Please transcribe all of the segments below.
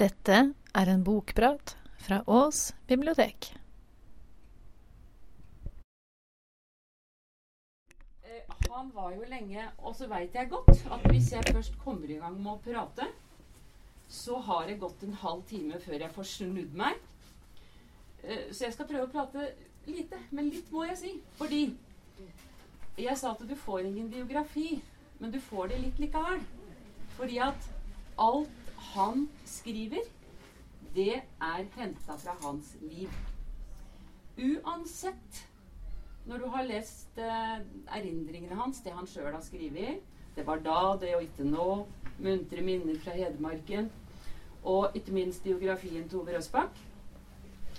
Dette er en bokprat fra Ås bibliotek. Eh, Han var jo lenge Og så veit jeg godt at hvis jeg først kommer i gang med å prate, så har det gått en halv time før jeg får snudd meg. Eh, Så jeg skal prøve å prate lite, men litt må jeg si. Fordi jeg sa at du får ingen biografi, men du får det litt likevel. Fordi at alt han skriver, det er henta fra hans liv. Uansett når du har lest eh, erindringene hans, det han sjøl har skrevet Det var da, det og ikke nå. Muntre minner fra Hedmarken. Og ikke minst biografien til Ove Røsbakk.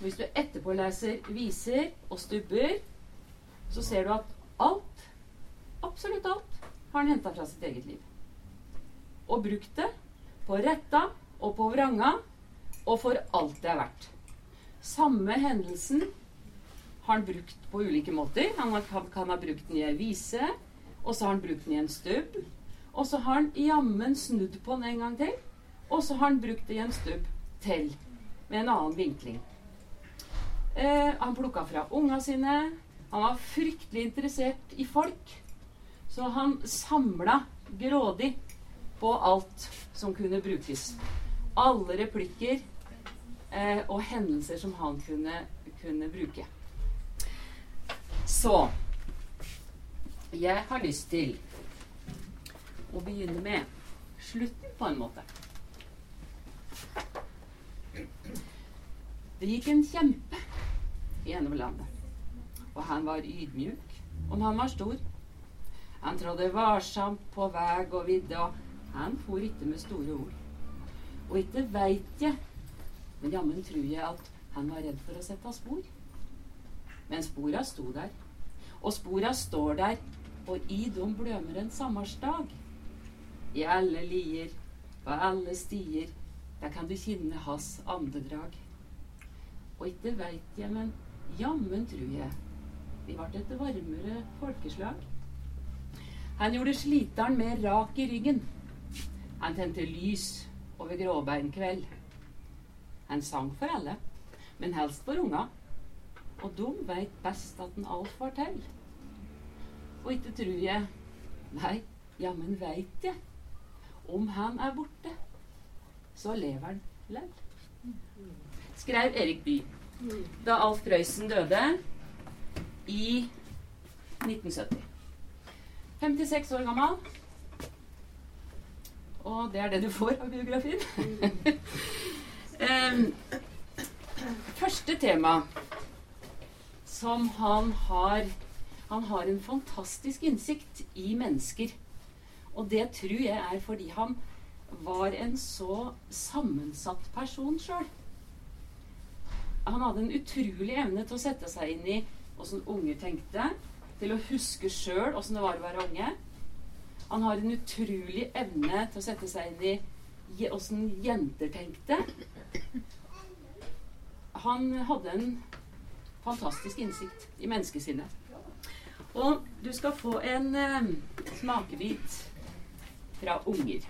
Hvis du etterpå leser viser og stubber, så ser du at alt, absolutt alt, har han henta fra sitt eget liv. Og brukt det på retta og på vranga, og for alt det er verdt. Samme hendelsen har han brukt på ulike måter. Han kan, ha brukt den i ei vise, og så har han brukt den i en stubb. Og så har han jammen snudd på den en gang til, og så har han brukt det i en stubb til, med en annen vinkling. Eh, han plukka fra unga sine. Han var fryktelig interessert i folk. Så han samla grådig på alt som kunne brukes. Alle replikker eh, og hendelser som han kunne, kunne bruke. Så jeg har lyst til å begynne med slutten, på en måte. Det gikk en kjempe gjennom landet, og han var ydmjuk, om han var stor. Han trådde varsomt på vei og vidde, og han for ikke med store ord. Og ikke veit jeg, men jammen tror jeg at han var redd for å sette spor. Men spora sto der. Og spora står der, og i dem blømmer en sommersdag. I alle lier, på alle stier, der kan du kjenne hans andedrag. Og ikke veit jeg, men jammen tror jeg vi ble et varmere folkeslag. Han gjorde sliteren mer rak i ryggen. Han tente lys over gråbeinkveld. Han sang for alle, men helst for unga. Og de veit best at en alt var til. Og ikke tror jeg Nei, jammen veit jeg. Om han er borte, så lever han lell. Skrev Erik Bye da Alf Prøysen døde i 1970. 56 år gammel. Og det er det du får av biografien. Em, første tema som han har Han har en fantastisk innsikt i mennesker. Og det tror jeg er fordi han var en så sammensatt person sjøl. Han hadde en utrolig evne til å sette seg inn i åssen unge tenkte. Til å huske sjøl åssen det var å være unge. Han har en utrolig evne til å sette seg inn i åssen jenter tenkte. Han hadde en fantastisk innsikt i menneskesinnet. Og du skal få en eh, smakebit fra unger.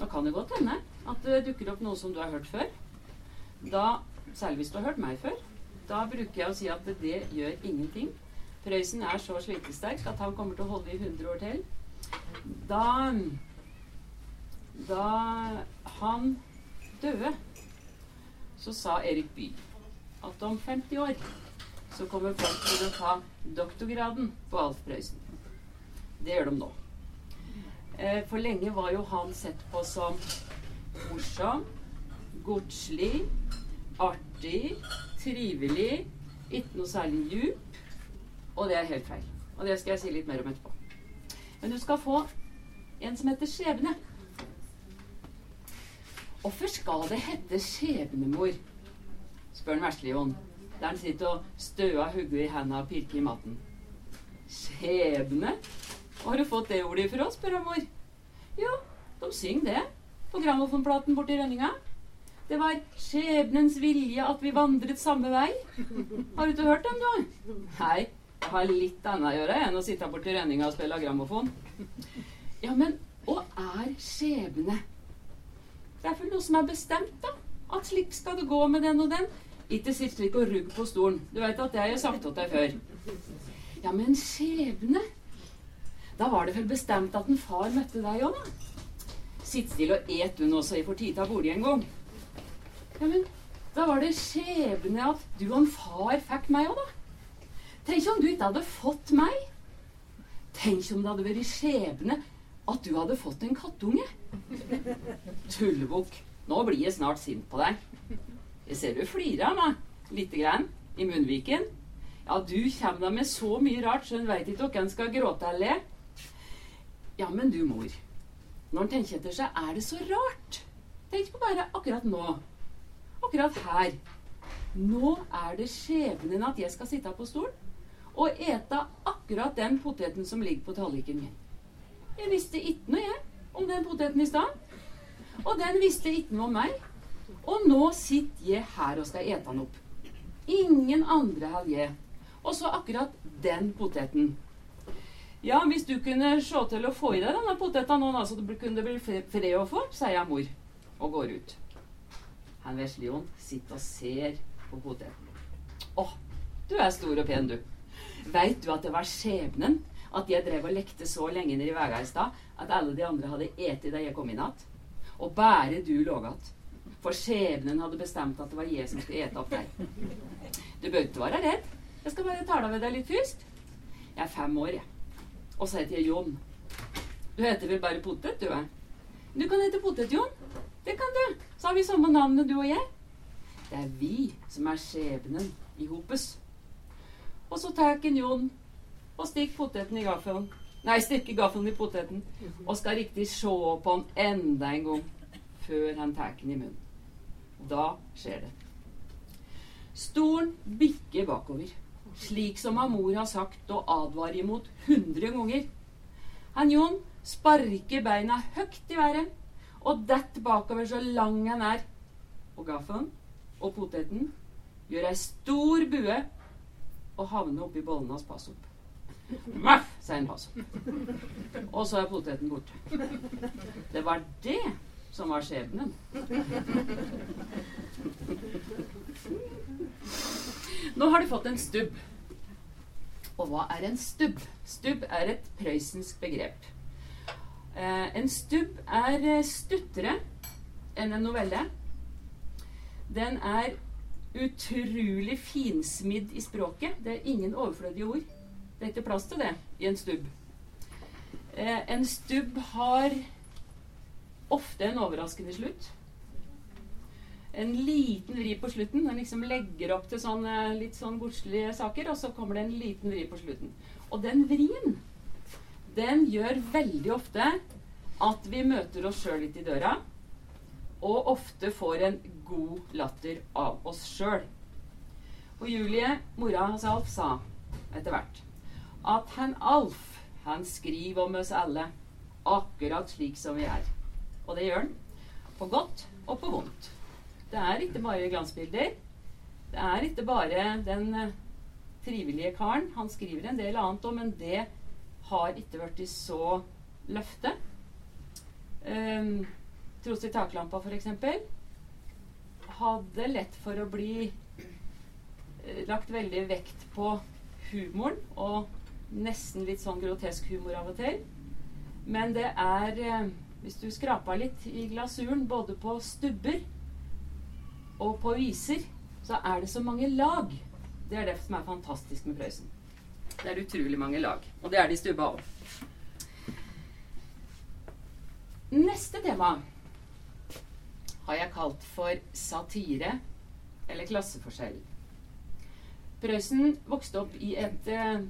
Nå kan det godt hende at det dukker opp noe som du har hørt før. Da, særlig hvis du har hørt meg før, da bruker jeg å si at det gjør ingenting. Prøysen er så slitesterk at han kommer til å holde i 100 år til. Da Da han døde, så sa Erik Bye at om 50 år så kommer folk til å ta doktorgraden på Alf Prøysen. Det gjør de nå. Eh, For lenge var jo han sett på som morsom, godslig, artig, trivelig, ikke noe særlig djup. Og det er helt feil. Og det skal jeg si litt mer om etterpå. Men du skal få en som heter Skjebne. Hvorfor skal det hete skjebnemor? spør den vesle Jon, der han sitter og støer hodet i hendene og pirker i maten. Skjebne? Har du fått det ordet ifra? spør han mor. Ja, de synger det på grammofonplaten borti Rønninga. Det var skjebnens vilje at vi vandret samme vei. Har du ikke hørt dem, du? Nei, har litt annet å gjøre enn å sitte borti Rønninga og spille grammofon. Ja, men hva er skjebne? Det er vel noe som er bestemt, da. At slik skal det gå med den og den. Ikke sitt slik og rugg på stolen. Du veit at det har jeg sagt til deg før. Ja, men skjebne Da var det vel bestemt at en far møtte deg òg, da? Sitt stille og et du nå, så jeg får tid til å bolig en gang. Ja, men da var det skjebne at du og en far fikk meg òg, da. Tenk om du ikke hadde fått meg. Tenk om det hadde vært skjebne at du hadde fått en kattunge. Tullebukk. Nå blir jeg snart sint på deg. Jeg ser du flirer av meg. Lite grann. I munnviken. Ja, du kommer da med så mye rart, så en veit ikke hvem skal gråte eller le. Ja, men du, mor. Når en tenker etter seg, er det så rart. Tenk på bare akkurat nå. Akkurat her. Nå er det skjebnen at jeg skal sitte på stolen og ete akkurat den poteten som ligger på tallerkenen min. Jeg visste ikke noe, jeg, om den poteten i stad. Og den visste ikke noe om meg. Og nå sitter jeg her og skal ete den opp. Ingen andre har jeg. Og så akkurat den poteten. Ja, hvis du kunne se til å få i deg denne poteten nå, så kunne det bli fred å få, sier mor og går ut. Han veslejon sitter og ser på poteten. Å, du er stor og pen, du. Veit du at det var skjebnen at jeg drev og lekte så lenge nede i veien i stad at alle de andre hadde eti da jeg kom i natt? Og bare du lå igjen. For skjebnen hadde bestemt at det var jeg som skulle ete opp deg. Du bør ikke være redd. Jeg skal bare tale med deg litt først. Jeg er fem år, jeg. Og så heter jeg Jon. Du heter vel bare Potet, du er? Du kan hete Potet, Jon. Det kan du. Så har vi samme navnet, du og jeg. Det er vi som er skjebnen i hopes. Og så tar en Jon og stikker poteten i gaffelen. Nei, stikker gaffelen i poteten og skal riktig se på den enda en gang før han tar den i munnen. Da skjer det. Stolen bikker bakover, slik som han mor har sagt og advarer imot hundre ganger. Han Jon sparker beina høyt i været og detter bakover så lang han er. Og gaffelen og poteten gjør ei stor bue og havner oppi bollen hans passopp. Maff, sier en passopp. Og så er poteten borte. Det var det som var skjebnen. Nå har du fått en stubb. Og hva er en stubb? Stubb er et prøysensk begrep. Eh, en stubb er stuttere enn en novelle. Den er utrolig finsmidd i språket. Det er ingen overflødige ord. Det er ikke plass til det i en stubb. Eh, en stubb har ofte en overraskende slutt. En liten vri på slutten. Den liksom legger opp til sånne, litt sånn godslige saker, og så kommer det en liten vri på slutten. Og den vrien, den gjør veldig ofte at vi møter oss sjøl litt i døra, og ofte får en god latter av oss sjøl. Og Julie, mora hans Alf, sa etter hvert at han Alf, han skriver om oss alle akkurat slik som vi er. Og det gjør han. På godt og på vondt. Det er ikke bare glansbilder. Det er ikke bare den trivelige karen. Han skriver en del annet òg, men det har ikke blitt så løfte. Um, Tros i taklampa, f.eks hadde lett for å bli eh, lagt veldig vekt på humoren, og nesten litt sånn grotesk humor av og til. Men det er eh, Hvis du skraper litt i glasuren, både på stubber og på viser, så er det så mange lag. Det er det som er fantastisk med Prøysen. Det er utrolig mange lag. Og det er det i stubba òg. Neste tema har jeg kalt for satire eller klasseforskjell. Prøysen vokste opp i et eh,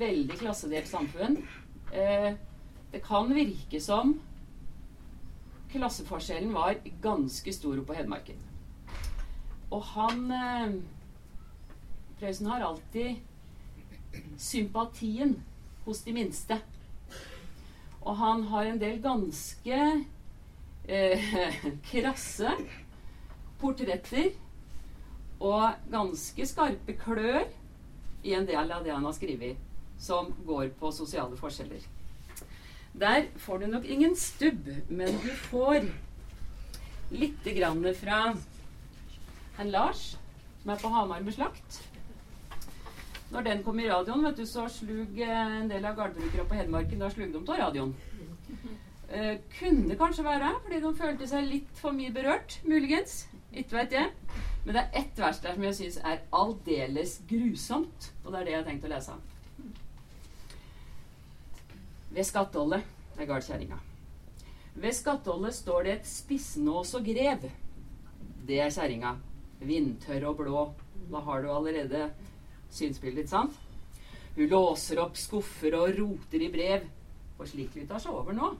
veldig klassedelt samfunn. Eh, det kan virke som klasseforskjellen var ganske stor på Hedmarken. Og han eh, Prøysen har alltid sympatien hos de minste. Og han har en del ganske eh, krasse portretter og ganske skarpe klør i en del av det han har skrevet, som går på sosiale forskjeller. Der får du nok ingen stubb, men du får lite grann fra han Lars, som er på Hamar med slakt. Når den kom i radioen, vet du, så slug eh, en del av gårdbrukere på Hedmarken da slug de av radioen. Eh, kunne kanskje være fordi de følte seg litt for mye berørt. Muligens. Ikke vet jeg. Men det er ett vers der som jeg syns er aldeles grusomt, og det er det jeg har tenkt å lese. Ved Skattollet er gardkjerringa. Ved skatteholdet står det et spissnås og grev. Det er kjerringa. Vindtørr og blå. Da har du allerede synsbildet, ikke sant? Hun låser opp skuffer og roter i brev. For slik lytter seg over nå.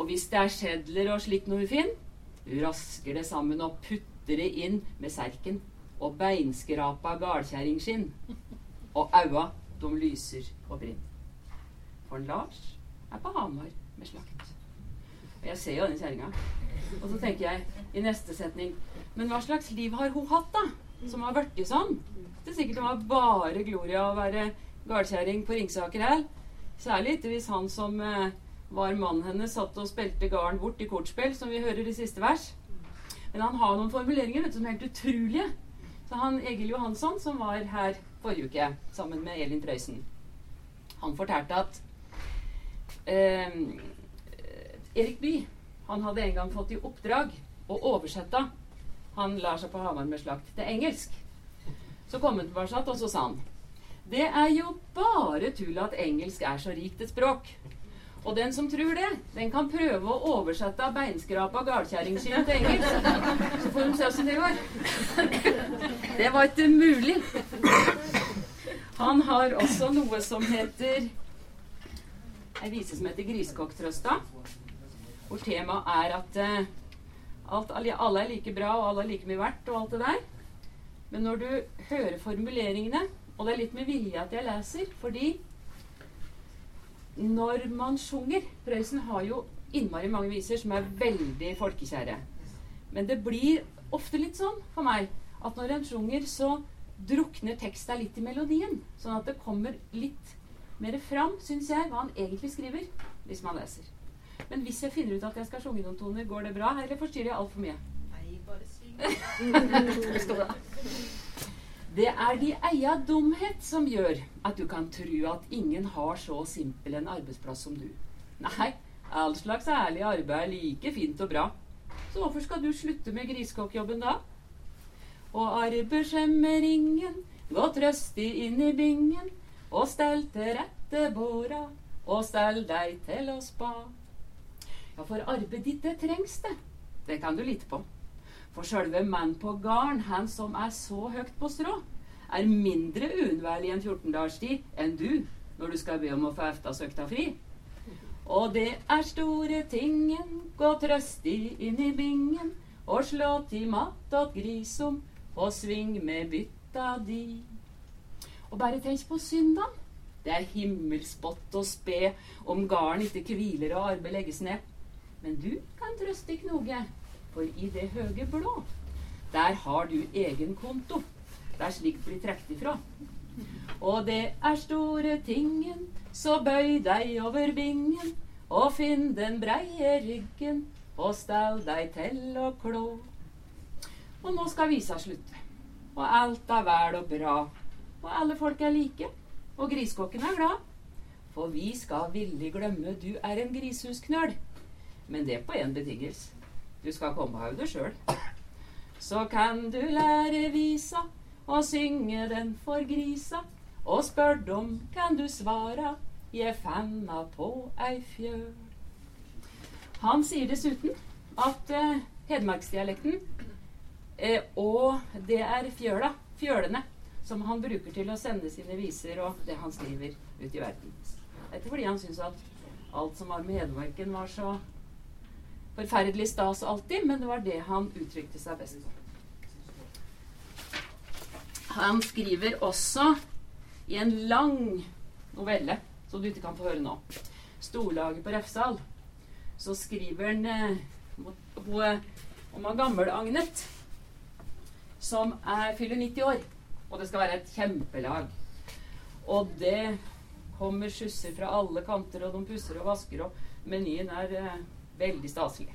Og hvis det er sedler og slikt noe hun rasker det sammen og putter det inn med serken. Og beinskrapa gardkjerringskinn. Og aua, de lyser og brenner. For Lars er på Hamar med slakt. Og jeg ser jo denne kjerringa. Og så tenker jeg i neste setning Men hva slags liv har hun hatt, da? Som har blitt sånn? Det er sikkert det var bare gloria å være gardkjerring på Ringsaker her. Særlig ikke hvis han som eh, var mannen hennes, satt og spilte garden bort i kortspill, som vi hører i siste vers. Men han har noen formuleringer vet du, som er helt utrolige. Så han Egil Johansson, som var her forrige uke sammen med Elin Prøysen, han fortalte at eh, Erik Bye han hadde en gang fått i oppdrag å oversette Han lar seg på Hamar med slakt til engelsk. Så kom han tilbake og så sa han Det er jo bare tull at engelsk er så rikt et språk. Og den som tror det, den kan prøve å oversette beinskrapa galkjerringskinn' til engelsk. Så får de se åssen det går. Det var ikke mulig. Han har også noe som heter Ei vise som heter Grisekokktrøsta. Hvor temaet er at uh, alt, alle er like bra, og alle er like mye verdt, og alt det der. Men når du hører formuleringene Og det er litt med vilje at jeg leser, fordi når man sjunger Prøysen har jo innmari mange viser som er veldig folkekjære. Men det blir ofte litt sånn for meg at når en sjunger, så drukner teksta litt i melodien. Sånn at det kommer litt mer fram, syns jeg, hva han egentlig skriver, hvis man leser. Men hvis jeg finner ut at jeg skal sjunge noen toner, går det bra, eller forstyrrer jeg altfor mye? Det er de eia dumhet som gjør at du kan tru at ingen har så simpel en arbeidsplass som du. Nei, all slags ærlig arbeid er like fint og bra. Så hvorfor skal du slutte med griskokkjobben da? Og arbeid skjemmer ingen, gå trøstig inn i bingen, og stell til rette båra, og stell deg til å spa. Ja, for arbeidet ditt, det trengs det. Det kan du lite på. For sjølve mannen på garn, han som er så høgt på strå, er mindre uunnværlig en 14 dagers tid enn du når du skal be om å få eftasøkta fri. Og det er store tingen, gå trøstig inn i bingen, og slå til mat åt grisom, og sving med bytta di. Og bare tenk på syndene. Det er himmelspott og spe om garden ikke hviler og arbeid legges ned. Men du kan trøste knoge for i det høge blå, der har du egen konto. Der slikt blir trukket ifra. Og det er store tingen, så bøy deg over bingen, og finn den breie ryggen, og stell deg til å klå. Og nå skal visa slutte, og alt er vel og bra, og alle folk er like, og griskokken er glad. For vi skal villig glemme du er en grishusknøl, men det på én betingelse. Du skal komme av det sjøl. Så kan du lære visa og synge den for grisa. Og spør dem kan du svara, je fanna på ei fjøl. Han sier dessuten at eh, hedmarksdialekten eh, og det er fjøla, fjølene, som han bruker til å sende sine viser og det han skriver ut i verden. Dette fordi han syns at alt som var med Hedmarken, var så forferdelig stas alltid, men det var det han uttrykte seg best på. Han skriver også i en lang novelle, som du ikke kan få høre nå, 'Storlaget på Refsal', så skriver han eh, om han gammel Agnet som er, fyller 90 år. Og det skal være et kjempelag. Og det kommer skjusser fra alle kanter, og de pusser og vasker, og menyen er eh, Veldig staselig.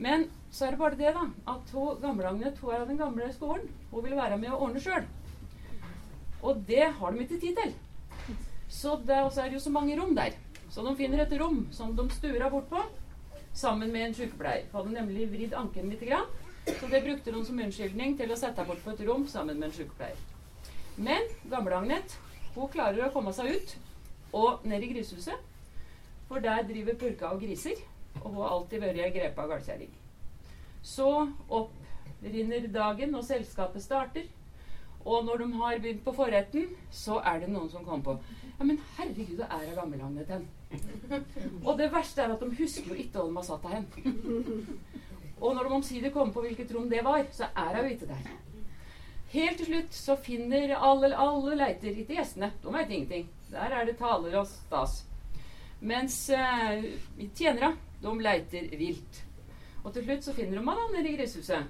Men så er det bare det, da, at hun, gamle hun er av den gamle skolen. Hun vil være med og ordne sjøl. Og det har de ikke tid til. Så det, er det jo så mange rom der. Så de finner et rom som de stuer bort på, sammen med en sykepleier. Hadde nemlig vridd anken litt. Grann, så det brukte de som unnskyldning til å sette bort på et rom sammen med en sykepleier. Men gamle-Agnet hun klarer å komme seg ut og ned i grishuset. For der driver purka og griser. Og har alltid vært ei grepa gardkjerring. Så opp rinner dagen, og selskapet starter. Og når de har begynt på forretten, så er det noen som kommer på Ja, men herregud, det er ei gammelagnet hen. og det verste er at de husker jo ikke hvor de har satt hen. Og når de omsider kommer på hvilket rom det var, så er hun ikke der. Helt til slutt så finner alle, alle leiter, ikke gjestene, de veit ingenting. Der er det taler og stas. Mens uh, tjenere de leiter vilt. Og til slutt så finner de han nede i grishuset.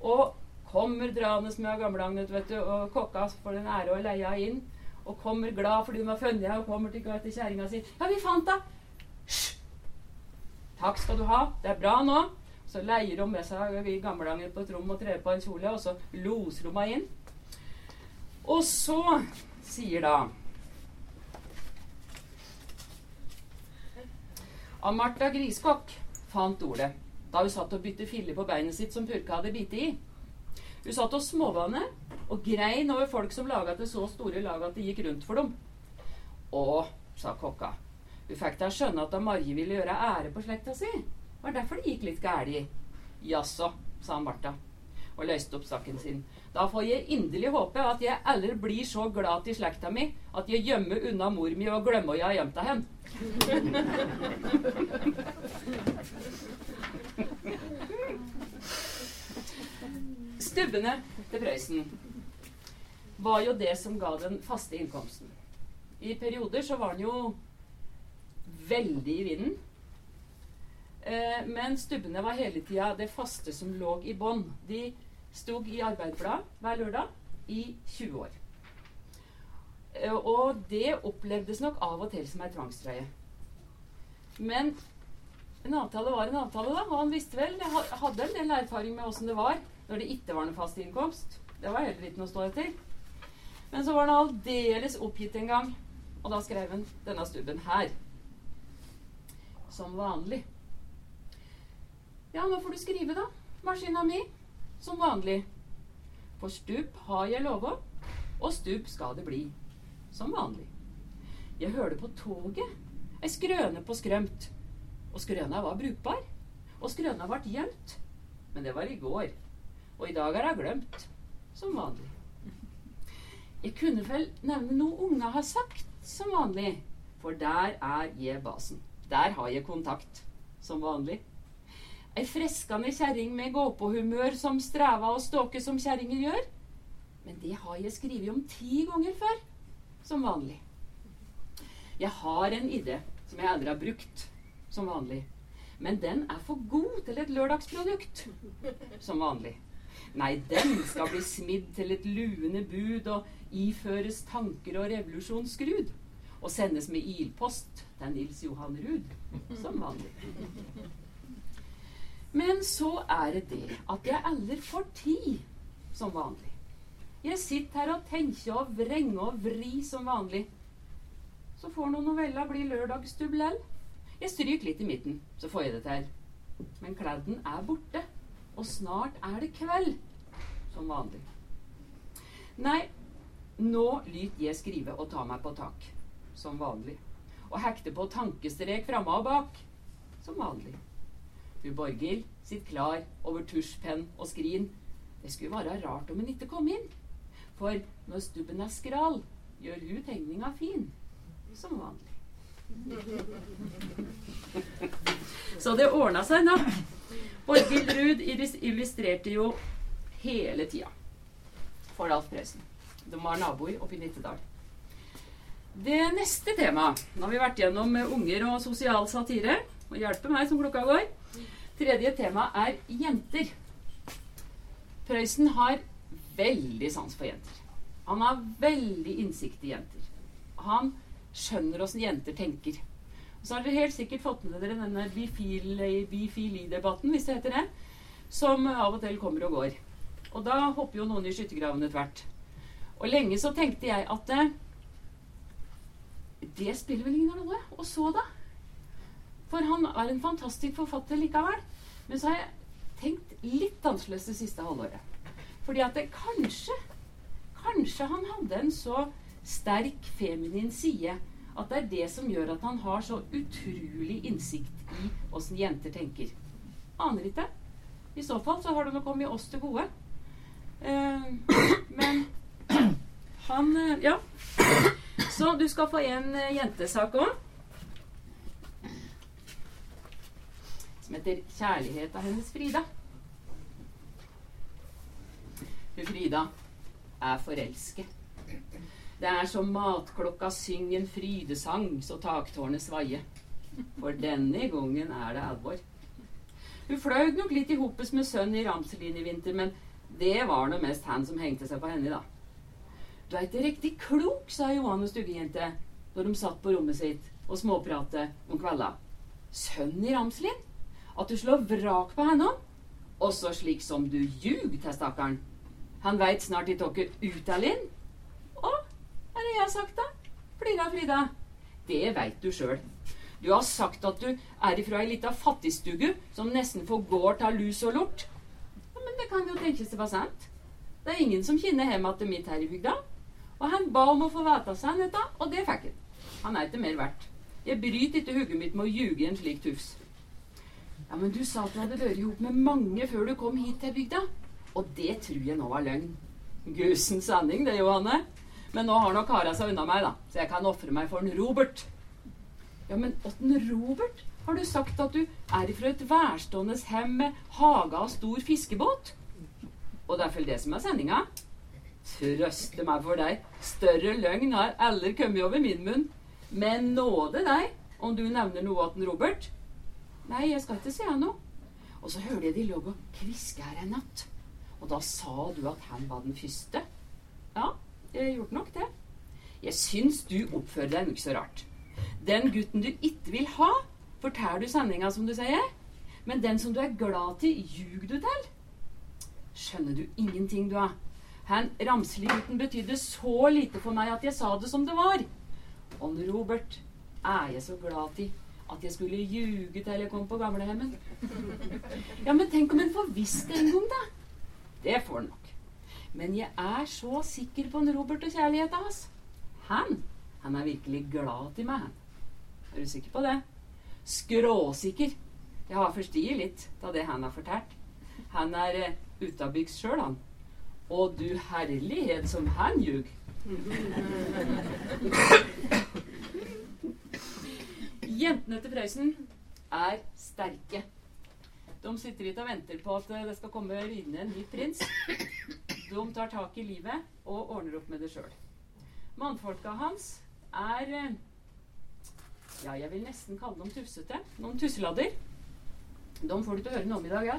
Og kommer draende med gamleagnet, vet du, og kokka får den ære å leie inn. Og kommer glad fordi de har funnet henne, og kommer til, til kjerringa si. 'Ja, vi fant henne!' 'Hysj! Takk skal du ha. Det er bra nå.' Så leier de med seg vi gamleagnet på et rom og trer på en kjole, og så loser de henne inn. Og så sier da av Martha Griskokk fant ordet da hun satt og bytte filler på beinet sitt som purka hadde bitt i. Hun satt og småvannet og grein over folk som laga til så store lag at det gikk rundt for dem. Å, sa kokka, hun fikk å skjønne at da Marje ville gjøre ære på slekta si. Var derfor det gikk litt gæli. Jaså, sa Martha og løste opp saken sin. Da får jeg inderlig håpe at jeg aldri blir så glad til slekta mi at jeg gjemmer unna mor mi og glemmer jeg har gjemt hen. Stubbene til Prøysen var jo det som ga den faste innkomsten. I perioder så var den jo veldig i vinden. Eh, men stubbene var hele tida det faste som lå i bånn. De sto i Arbeiderbladet hver lørdag i 20 år. Eh, og det opplevdes nok av og til som ei tvangstrøye. Men en avtale var en avtale, da. Og han visste vel, jeg hadde en del erfaring med åssen det var når det ikke var noe fast innkomst. Det var heller ikke noe å stå etter. Men så var han aldeles oppgitt en gang, og da skrev han denne stubben her. Som vanlig. Ja, nå får du skrive, da. Maskina mi som vanlig. For stup har jeg lova, og stup skal det bli. Som vanlig. Jeg hørte på toget ei skrøne på skrømt. Og skrøna var brukbar. Og skrøna ble gjemt. Men det var i går. Og i dag er hun glemt. Som vanlig. Jeg kunne vel nevne noe unga har sagt som vanlig. For der er jeg basen. Der har jeg kontakt. Som vanlig. Ei freskende kjerring med gåpåhumør som streva og ståke som kjerringer gjør. Men det har jeg skrevet om ti ganger før. Som vanlig. Jeg har en idé som jeg aldri har brukt. Som vanlig. Men den er for god til et lørdagsprodukt. Som vanlig. Nei, den skal bli smidd til et luende bud og iføres tanker og revolusjonsskrud. Og sendes med ilpost til Nils Johan Ruud. Som vanlig. Men så er det det at jeg aldri får tid som vanlig. Jeg sitter her og tenker og vrenger og vrir som vanlig. Så får nå novella bli lørdagsstubb Jeg stryker litt i midten, så får jeg det til. Men kledden er borte, og snart er det kveld. Som vanlig. Nei, nå lyt jeg skrive og ta meg på tak. Som vanlig. Og hekte på tankestrek framme og bak. Som vanlig. Fru Borghild sitter klar over tusjpenn og skrin. Det skulle være rart om hun ikke kom inn. For når stubben er skral, gjør hun tegninga fin. Som vanlig. Så det ordna seg nå. Borghild Ruud illustrerte jo hele tida for Alf Prøysen. De var naboer oppe i Nittedal. Det neste temaet Nå har vi vært gjennom unger og sosial satire. Og hjelpe meg som klokka går. Tredje tema er jenter. Prøysen har veldig sans for jenter. Han har veldig innsikt i jenter. Han skjønner åssen jenter tenker. Så har dere helt sikkert fått med dere denne bifili-debatten, hvis det heter det, som av og til kommer og går. Og da hopper jo noen i skyttergravene tvert. Og lenge så tenkte jeg at eh, det spiller vel ingen rolle. Og så, da? For han er en fantastisk forfatter likevel. Men så har jeg tenkt litt annerledes det siste halvåret. Fordi at det kanskje Kanskje han hadde en så sterk feminin side at det er det som gjør at han har så utrolig innsikt i åssen jenter tenker. Aner ikke. I så fall så har det nå kommet oss til gode. Uh, men han uh, Ja. Så du skal få en uh, jentesak òg. Heter 'Kjærlighet av hennes Frida'. Hun Frida er forelsket. Det er som matklokka synger en frydesang så taktårnet svaier. For denne gangen er det alvor. Hun fløy nok litt i hopes med sønnen i Ramselin i vinter, men det var nå mest han som hengte seg på henne, da. Du er ikke riktig klok, sa Johan og stuggejente når de satt på rommet sitt og småpratet om kvelda. Sønnen i Ramselin? At du slår vrak på henne? Også slik som du ljug til stakkaren. Han veit snart ikke tok ut av Linn. Å, er det jeg har sagt, da? Flira, Frida. Det veit du sjøl. Du har sagt at du er ifra ei lita fattigstugu som nesten får gård av lus og lort. Ja, men det kan jo tenkes det var sant. Det er ingen som kjenner hjemmet til mitt her i bygda. Og han ba om å få vite dette, og det fikk han. Han er ikke mer verdt. Jeg bryter ikke hodet mitt med å ljuge en slik tufs. Ja, men du sa at du hadde vært ihop med mange før du kom hit til bygda. Og det tror jeg nå var løgn. Gusen sanning, det, Johanne. Men nå har nok kara seg unna meg, da, så jeg kan ofre meg for en Robert. Ja, men åtten Robert? Har du sagt at du er fra et værstående hem med hage og stor fiskebåt? Og det er vel det som er sendinga? Trøste meg for deg. Større løgn har aldri kommet over min munn. Men nåde deg om du nevner noe åtten Robert. Nei, jeg skal ikke si noe. Og så hørte jeg de lå og kviska her en natt. Og da sa du at han var den første. Ja, jeg gjort nok det. Jeg syns du oppfører deg nokså rart. Den gutten du ikke vil ha, forteller du sendinga, som du sier. Men den som du er glad til, ljug du til. Skjønner du ingenting, du, da? Han Ramsli-gutten betydde så lite for meg at jeg sa det som det var. Og Robert er jeg så glad til at jeg skulle ljuge til jeg kom på gamlehjemmet. Ja, men tenk om en får visst det en gang, da. Det får han nok. Men jeg er så sikker på en Robert og kjærligheten hans. Han, han er virkelig glad til meg, han. Er du sikker på det? Skråsikker. Jeg har forstiet litt av det han har fortalt. Han er uh, utabygds sjøl, han. Og du herlighet som han ljug. Jentene til Prøysen er sterke. De sitter ikke og venter på at det skal komme ridende en ny prins. De tar tak i livet og ordner opp med det sjøl. Mannfolka hans er Ja, jeg vil nesten kalle dem tufsete. Noen tusseladder. De får du til å høre noe om i dag, ja.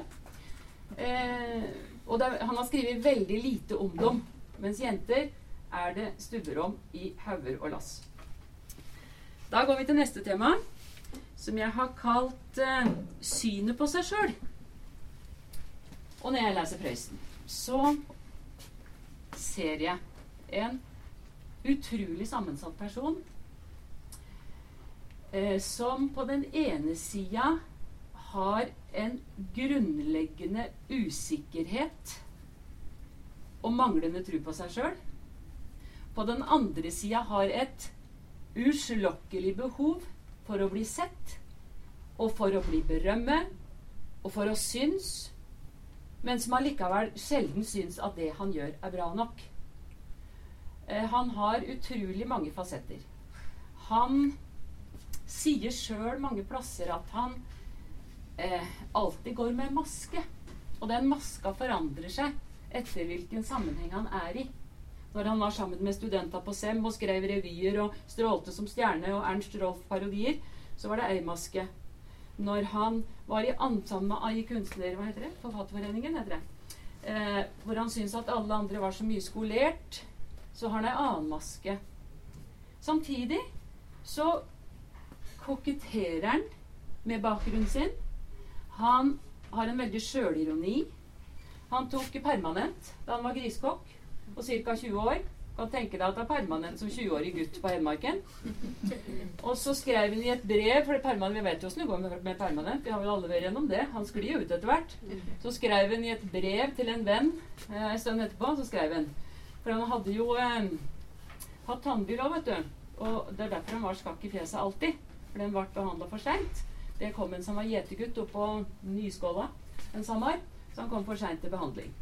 Eh, og det, han har skrevet veldig lite om dem. Mens jenter er det stubber om i hauger og lass. Da går vi til neste tema som jeg har kalt uh, 'Synet på seg sjøl'. Og når jeg leser Prøysen, så ser jeg en utrolig sammensatt person uh, som på den ene sida har en grunnleggende usikkerhet og manglende tro på seg sjøl. På den andre sida har et uslokkelig behov for å bli sett, og for å bli berømmet, og for å synes, men som allikevel sjelden syns at det han gjør, er bra nok. Eh, han har utrolig mange fasetter. Han sier sjøl mange plasser at han eh, alltid går med maske. Og den maska forandrer seg etter hvilken sammenheng han er i. Når han var sammen med studenter på SEM og skrev revyer og strålte som stjerne og Ernst Rolf-parodier, så var det ei maske. Når han var i sammen med AI kunstner... Hva heter det? Forfatterforeningen, heter det. Eh, hvor han syntes at alle andre var så mye skolert, så har han ei annen maske. Samtidig så koketterer han med bakgrunnen sin. Han har en veldig sjølironi. Han tok permanent da han var griskokk og ca. 20 år. Kan tenke deg at det er permanent som 20-årig gutt på Hedmarken. Og så skrev han i et brev for permanent, Vi vet jo åssen det går med, permanent. Vi har vel alle vært gjennom det. Han sklir jo ut etter hvert. Så skrev han i et brev til en venn eh, en stund etterpå. så skrev han, For han hadde jo eh, hatt tannbil òg, vet du. Og det er derfor han var skakk i fjeset alltid. For den ble behandla for seint. Det kom en som var gjetergutt oppå Nyskåla en sommer. Så han kom for seint til behandling.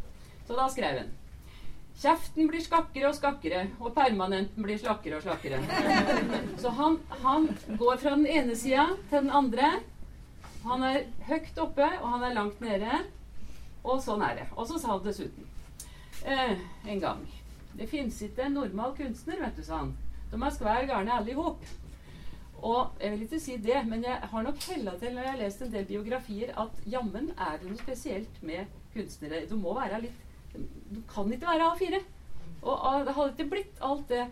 Så da skrev han Kjeften blir skakkere og skakkere, og permanenten blir slakkere og slakkere. Så han, han går fra den ene sida til den andre. Han er høyt oppe, og han er langt nede. Og sånn er det. Og så sa han dessuten eh, en gang Det fins ikke en normal kunstner, vet du, sa han. De er skvær gærne alle i hop. Og jeg vil ikke si det, men jeg har nok hella til når jeg har lest en del biografier, at jammen er det noe spesielt med kunstnere. Du må være litt Du kan ikke være A4. Og det hadde ikke blitt alt det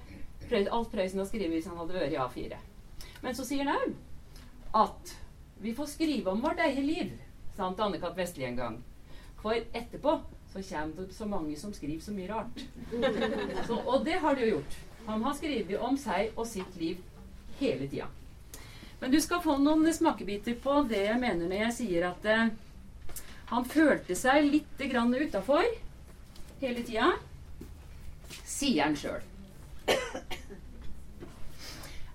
alt Prøysen har skrevet hvis han hadde vært i A4. Men så sier han at vi får skrive om vårt eget liv, sa han til Anne-Kat. Vestli en gang. For etterpå så kommer det så mange som skriver så mye rart. Så, og det har de jo gjort. Han har skrevet om seg og sitt liv hele tida. Men du skal få noen smakebiter på det jeg mener når jeg sier at eh, han følte seg litt utafor hele tida, sier han sjøl.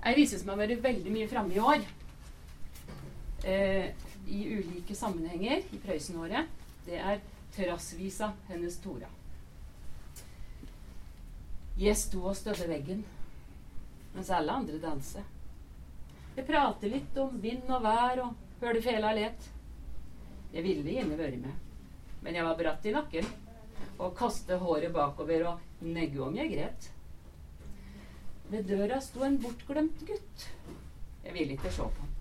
Jeg viser som har vært veldig mye framme i år, eh, i ulike sammenhenger i Prøysen-året, det er terrassvisa hennes Tora. Jeg sto og stødde veggen mens alle andre danser. Jeg prater litt om vind og vær og hører fela let. Jeg ville gjerne vært med, men jeg var bratt i nakken og kastet håret bakover og negge om jeg gret. Ved døra sto en bortglemt gutt. Jeg ville ikke se på han.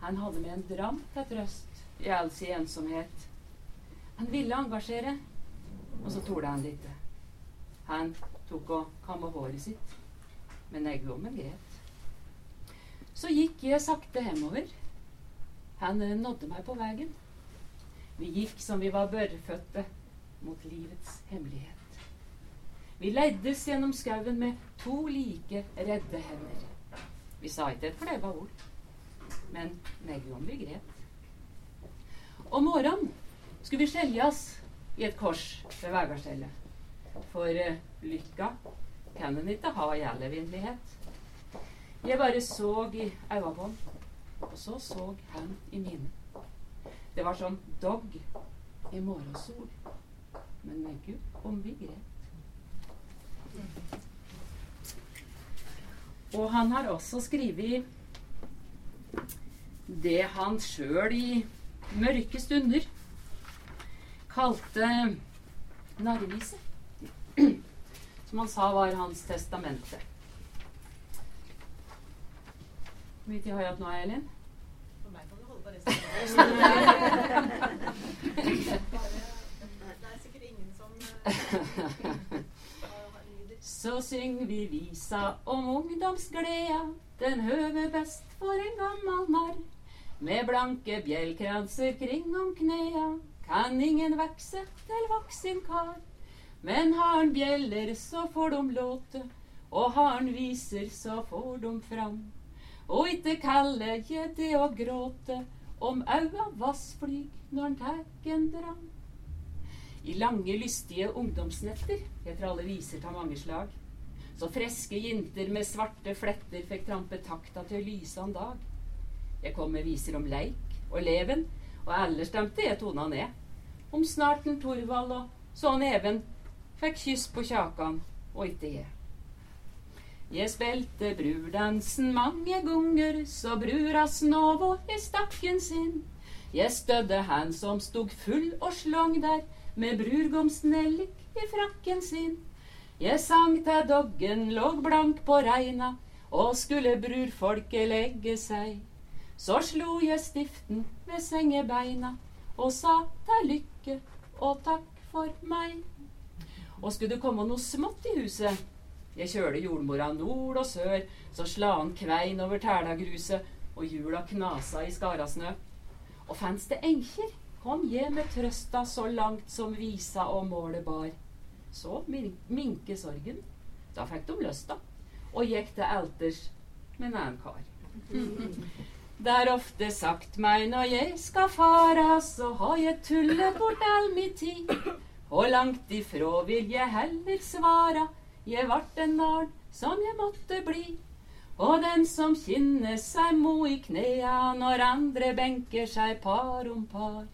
Han hadde med en dram til trøst i all sin ensomhet. Han ville engasjere, og så torde han det ikke. Han tok og kamma håret sitt men eggommen gret. Så gikk jeg sakte hjemover. Han nådde meg på veien. Vi gikk som vi var børrefødte mot livets hemmelighet. Vi leddes gjennom skauen med to like redde hender. Vi sa ikke et kleva ord, men vi gret. Om morgenen skulle vi skjeljas i et kors ved Vegarstellet. For uh, lykka kan en ikke ha i all evinnelighet. Jeg bare så i øynene på han, og så så han i mine. Det var sånn dogg i morgensol, men med Gud om vi gret. Og han har også skrevet det han sjøl i mørke stunder kalte narrevise som han sa var hans testamente. Hvor mye tid har jeg hatt nå, Elin? For meg kan du holde på resten av Så syng vi visa om ungdomsgleda, den høver best for en gammal narr. Med blanke bjellkranser kring om knea, kan ingen vekse til voksen kar. Men har han bjeller, så får de låte, og har han viser, så får de fram. Og ikke kalle jeg det å gråte om aua vassflyg når han tek en dram. I lange, lystige ungdomsnetter, etter alle viser ta mange slag, så freske jenter med svarte fletter fikk trampe takta til lysende dag. Jeg kom med viser om leik og leven, og alle stemte jeg tona ned. Om snarten Torvald og sånn even fikk kyss på kjakan, og ikke jeg. Jeg spilte brurdansen mange ganger, så brura snåva i stakken sin. Jeg stødde han som stod full og slong der, med brurgomsnellik i frakken sin. Jeg sang til doggen låg blank på reina, og skulle brurfolket legge seg. Så slo jeg stiften ved sengebeina og sa til lykke og takk for meg. Og skulle det komme noe smått i huset Jeg kjøler jordmora nord og sør, så sla han kvein over tælagruset, og hjula knasa i skarasnø. Og fanns det enkjer, kom hjem med trøsta så langt som visa og målet bar. Så minke sorgen. Da fikk de lysta, og gikk til alters med en annen kar. Det er ofte sagt meg når jeg skal fara, så har jeg tullet bort all mi tid. Og langt ifrå vil jeg heller svara, jeg vart en narn som jeg måtte bli. Og den som kinner seg mo i knea når andre benker seg par om par,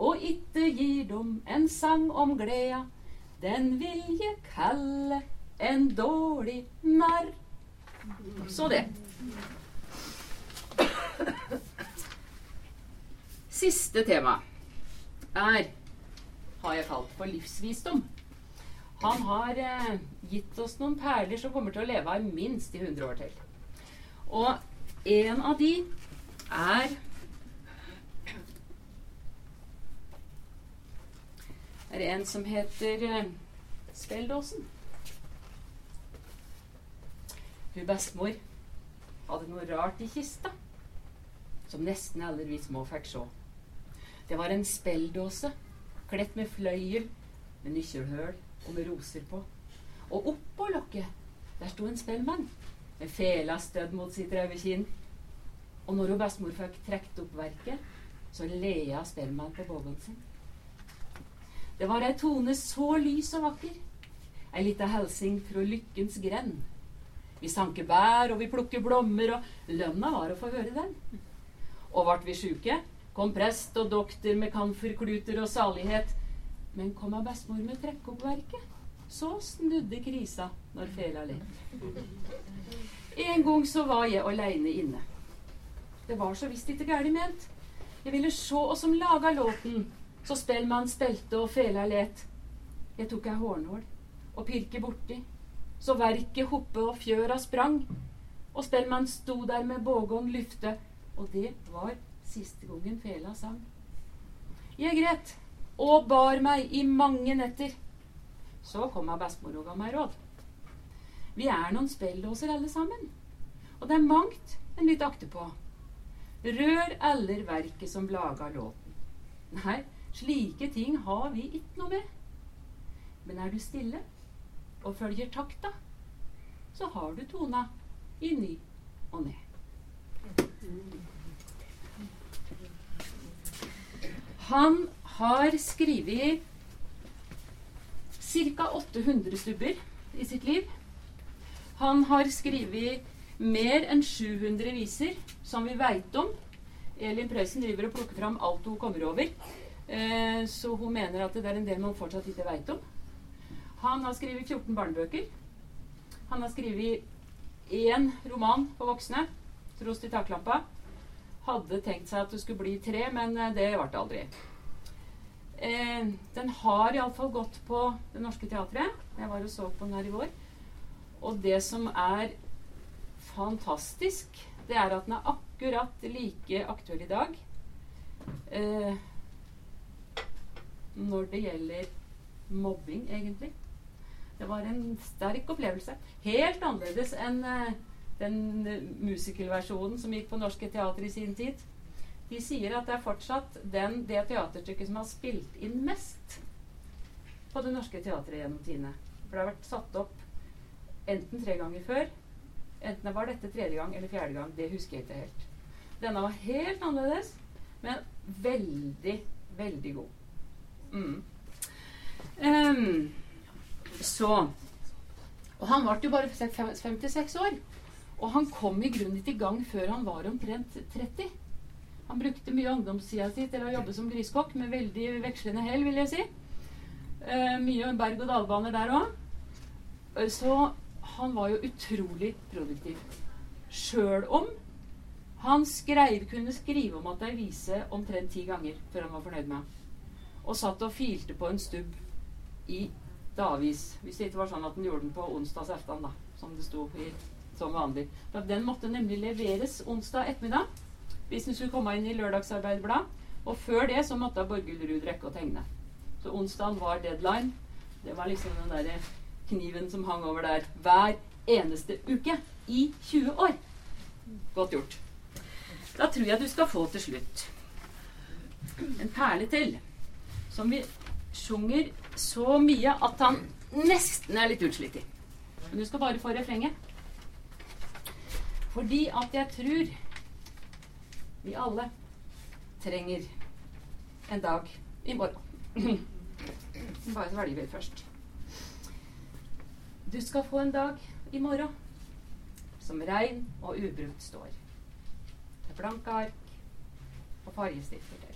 og itte gir dem en sang om gleda, den vil jeg kalle en dårlig narr. Så det. Siste tema er har jeg kalt for livsvisdom. Han har eh, gitt oss noen perler som kommer til å leve av minst i 100 år til. Og en av de er er en som heter Speldåsen. Hun bestemor hadde noe rart i kista som nesten alle vi små fikk se. Det var en speldåse kledt med fløyel, med nøkkelhull og med roser på. Og oppå lokket der sto en spellmann med fela stødd mot sitt røde kinn. Og når hun bestemor fikk trukket opp verket, så lea spellmannen på bågen sin. Det var ei tone så lys og vakker, ei lita helsing fra lykkens grend. Vi sanker bær, og vi plukker blommer, og lønna var å få høre den. Og vart vi sjuke, kom prest og doktor med kamferkluter og salighet. Men kom av bestemor med trekkoppverket, så snudde krisa når fela litt. En gang så var jeg aleine inne. Det var så visst ikke gæli ment. Jeg ville sjå oss som laga låten, så spellmann spelte og fela let. Jeg tok ei hårnål og pirke borti, så verket hoppe og fjøra sprang. Og spellmann sto der med bågon lyfte, og det var siste gangen fela sang. Jeg gret og bar meg i mange netter. Så kom bestemor og ga meg råd. Vi er noen spelldåser alle sammen. Og det er mangt en litt akter på. Rør eller verket som laga låten. Nei, slike ting har vi ikke noe med. Men er du stille og følger takta, så har du tona i ny og ned. Han har skrevet ca. 800 stubber i sitt liv. Han har skrevet mer enn 700 viser som vi veit om. Elin Prøysen driver og plukker fram alt hun kommer over. Eh, så hun mener at det er en del man fortsatt ikke veit om. Han har skrevet 14 barnebøker. Han har skrevet én roman for voksne, 'Trost i taklampa'. Hadde tenkt seg at det skulle bli tre, men eh, det ble det aldri. Eh, den har iallfall gått på Det Norske Teatret. Jeg var og så på den her i vår. Og det som er fantastisk, det er at den er akkurat like aktuell i dag. Eh, når det gjelder mobbing, egentlig. Det var en sterk opplevelse. Helt annerledes enn eh, den musikalversjonen som gikk på Norske Teater i sin tid. De sier at det er fortsatt den, det teaterstykket som har spilt inn mest på Det Norske Teatret gjennom tidene. For det har vært satt opp enten tre ganger før. Enten det var dette tredje gang eller fjerde gang. Det husker jeg ikke helt. Denne var helt annerledes, men veldig, veldig god. Mm. Um, så Og han ble jo bare 56 år. Og han kom i grunnen ikke i gang før han var omtrent 30. Han brukte mye ungdomstida si til å jobbe som griskokk, med veldig vekslende hell, vil jeg si. Uh, mye berg-og-dal-bane der òg. Uh, så han var jo utrolig produktiv. Sjøl om han skrev, kunne skrive om at ei vise omtrent ti ganger før han var fornøyd med henne. Og satt og filte på en stubb i davis. Hvis det ikke var sånn at han gjorde den på onsdags aften, da, som det sto i, som vanlig. For den måtte nemlig leveres onsdag ettermiddag hvis den skulle komme inn i Lørdagsarbeiderblad. Og før det så måtte Borghild rekke å tegne. Så onsdagen var deadline. Det var liksom den derre kniven som hang over der hver eneste uke i 20 år. Godt gjort. Da tror jeg du skal få til slutt en perle til. Som vi sjunger så mye at han nesten er litt utslitt i. Men du skal bare få refrenget. Fordi at jeg tror vi alle trenger en dag i morgen. Bare svelger først. Du skal få en dag i morgen som rein og ubrukt står. Med blanke ark og fargestifter til.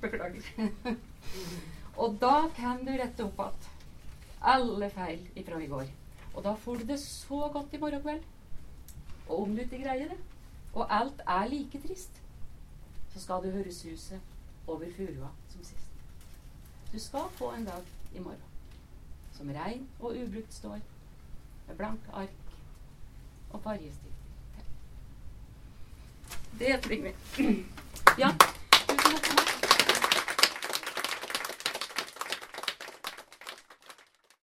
Beklager. og da kan du rette opp igjen alle feil ifra i går. Og da får du det så godt i morgen kveld. Og om du ikke greier det, og alt er like trist, så skal du høre suset over furua som sist. Du skal få en dag i morgen som rein og ubrukt står, med blanke ark og fargestifter. Det trenger vi. Ja.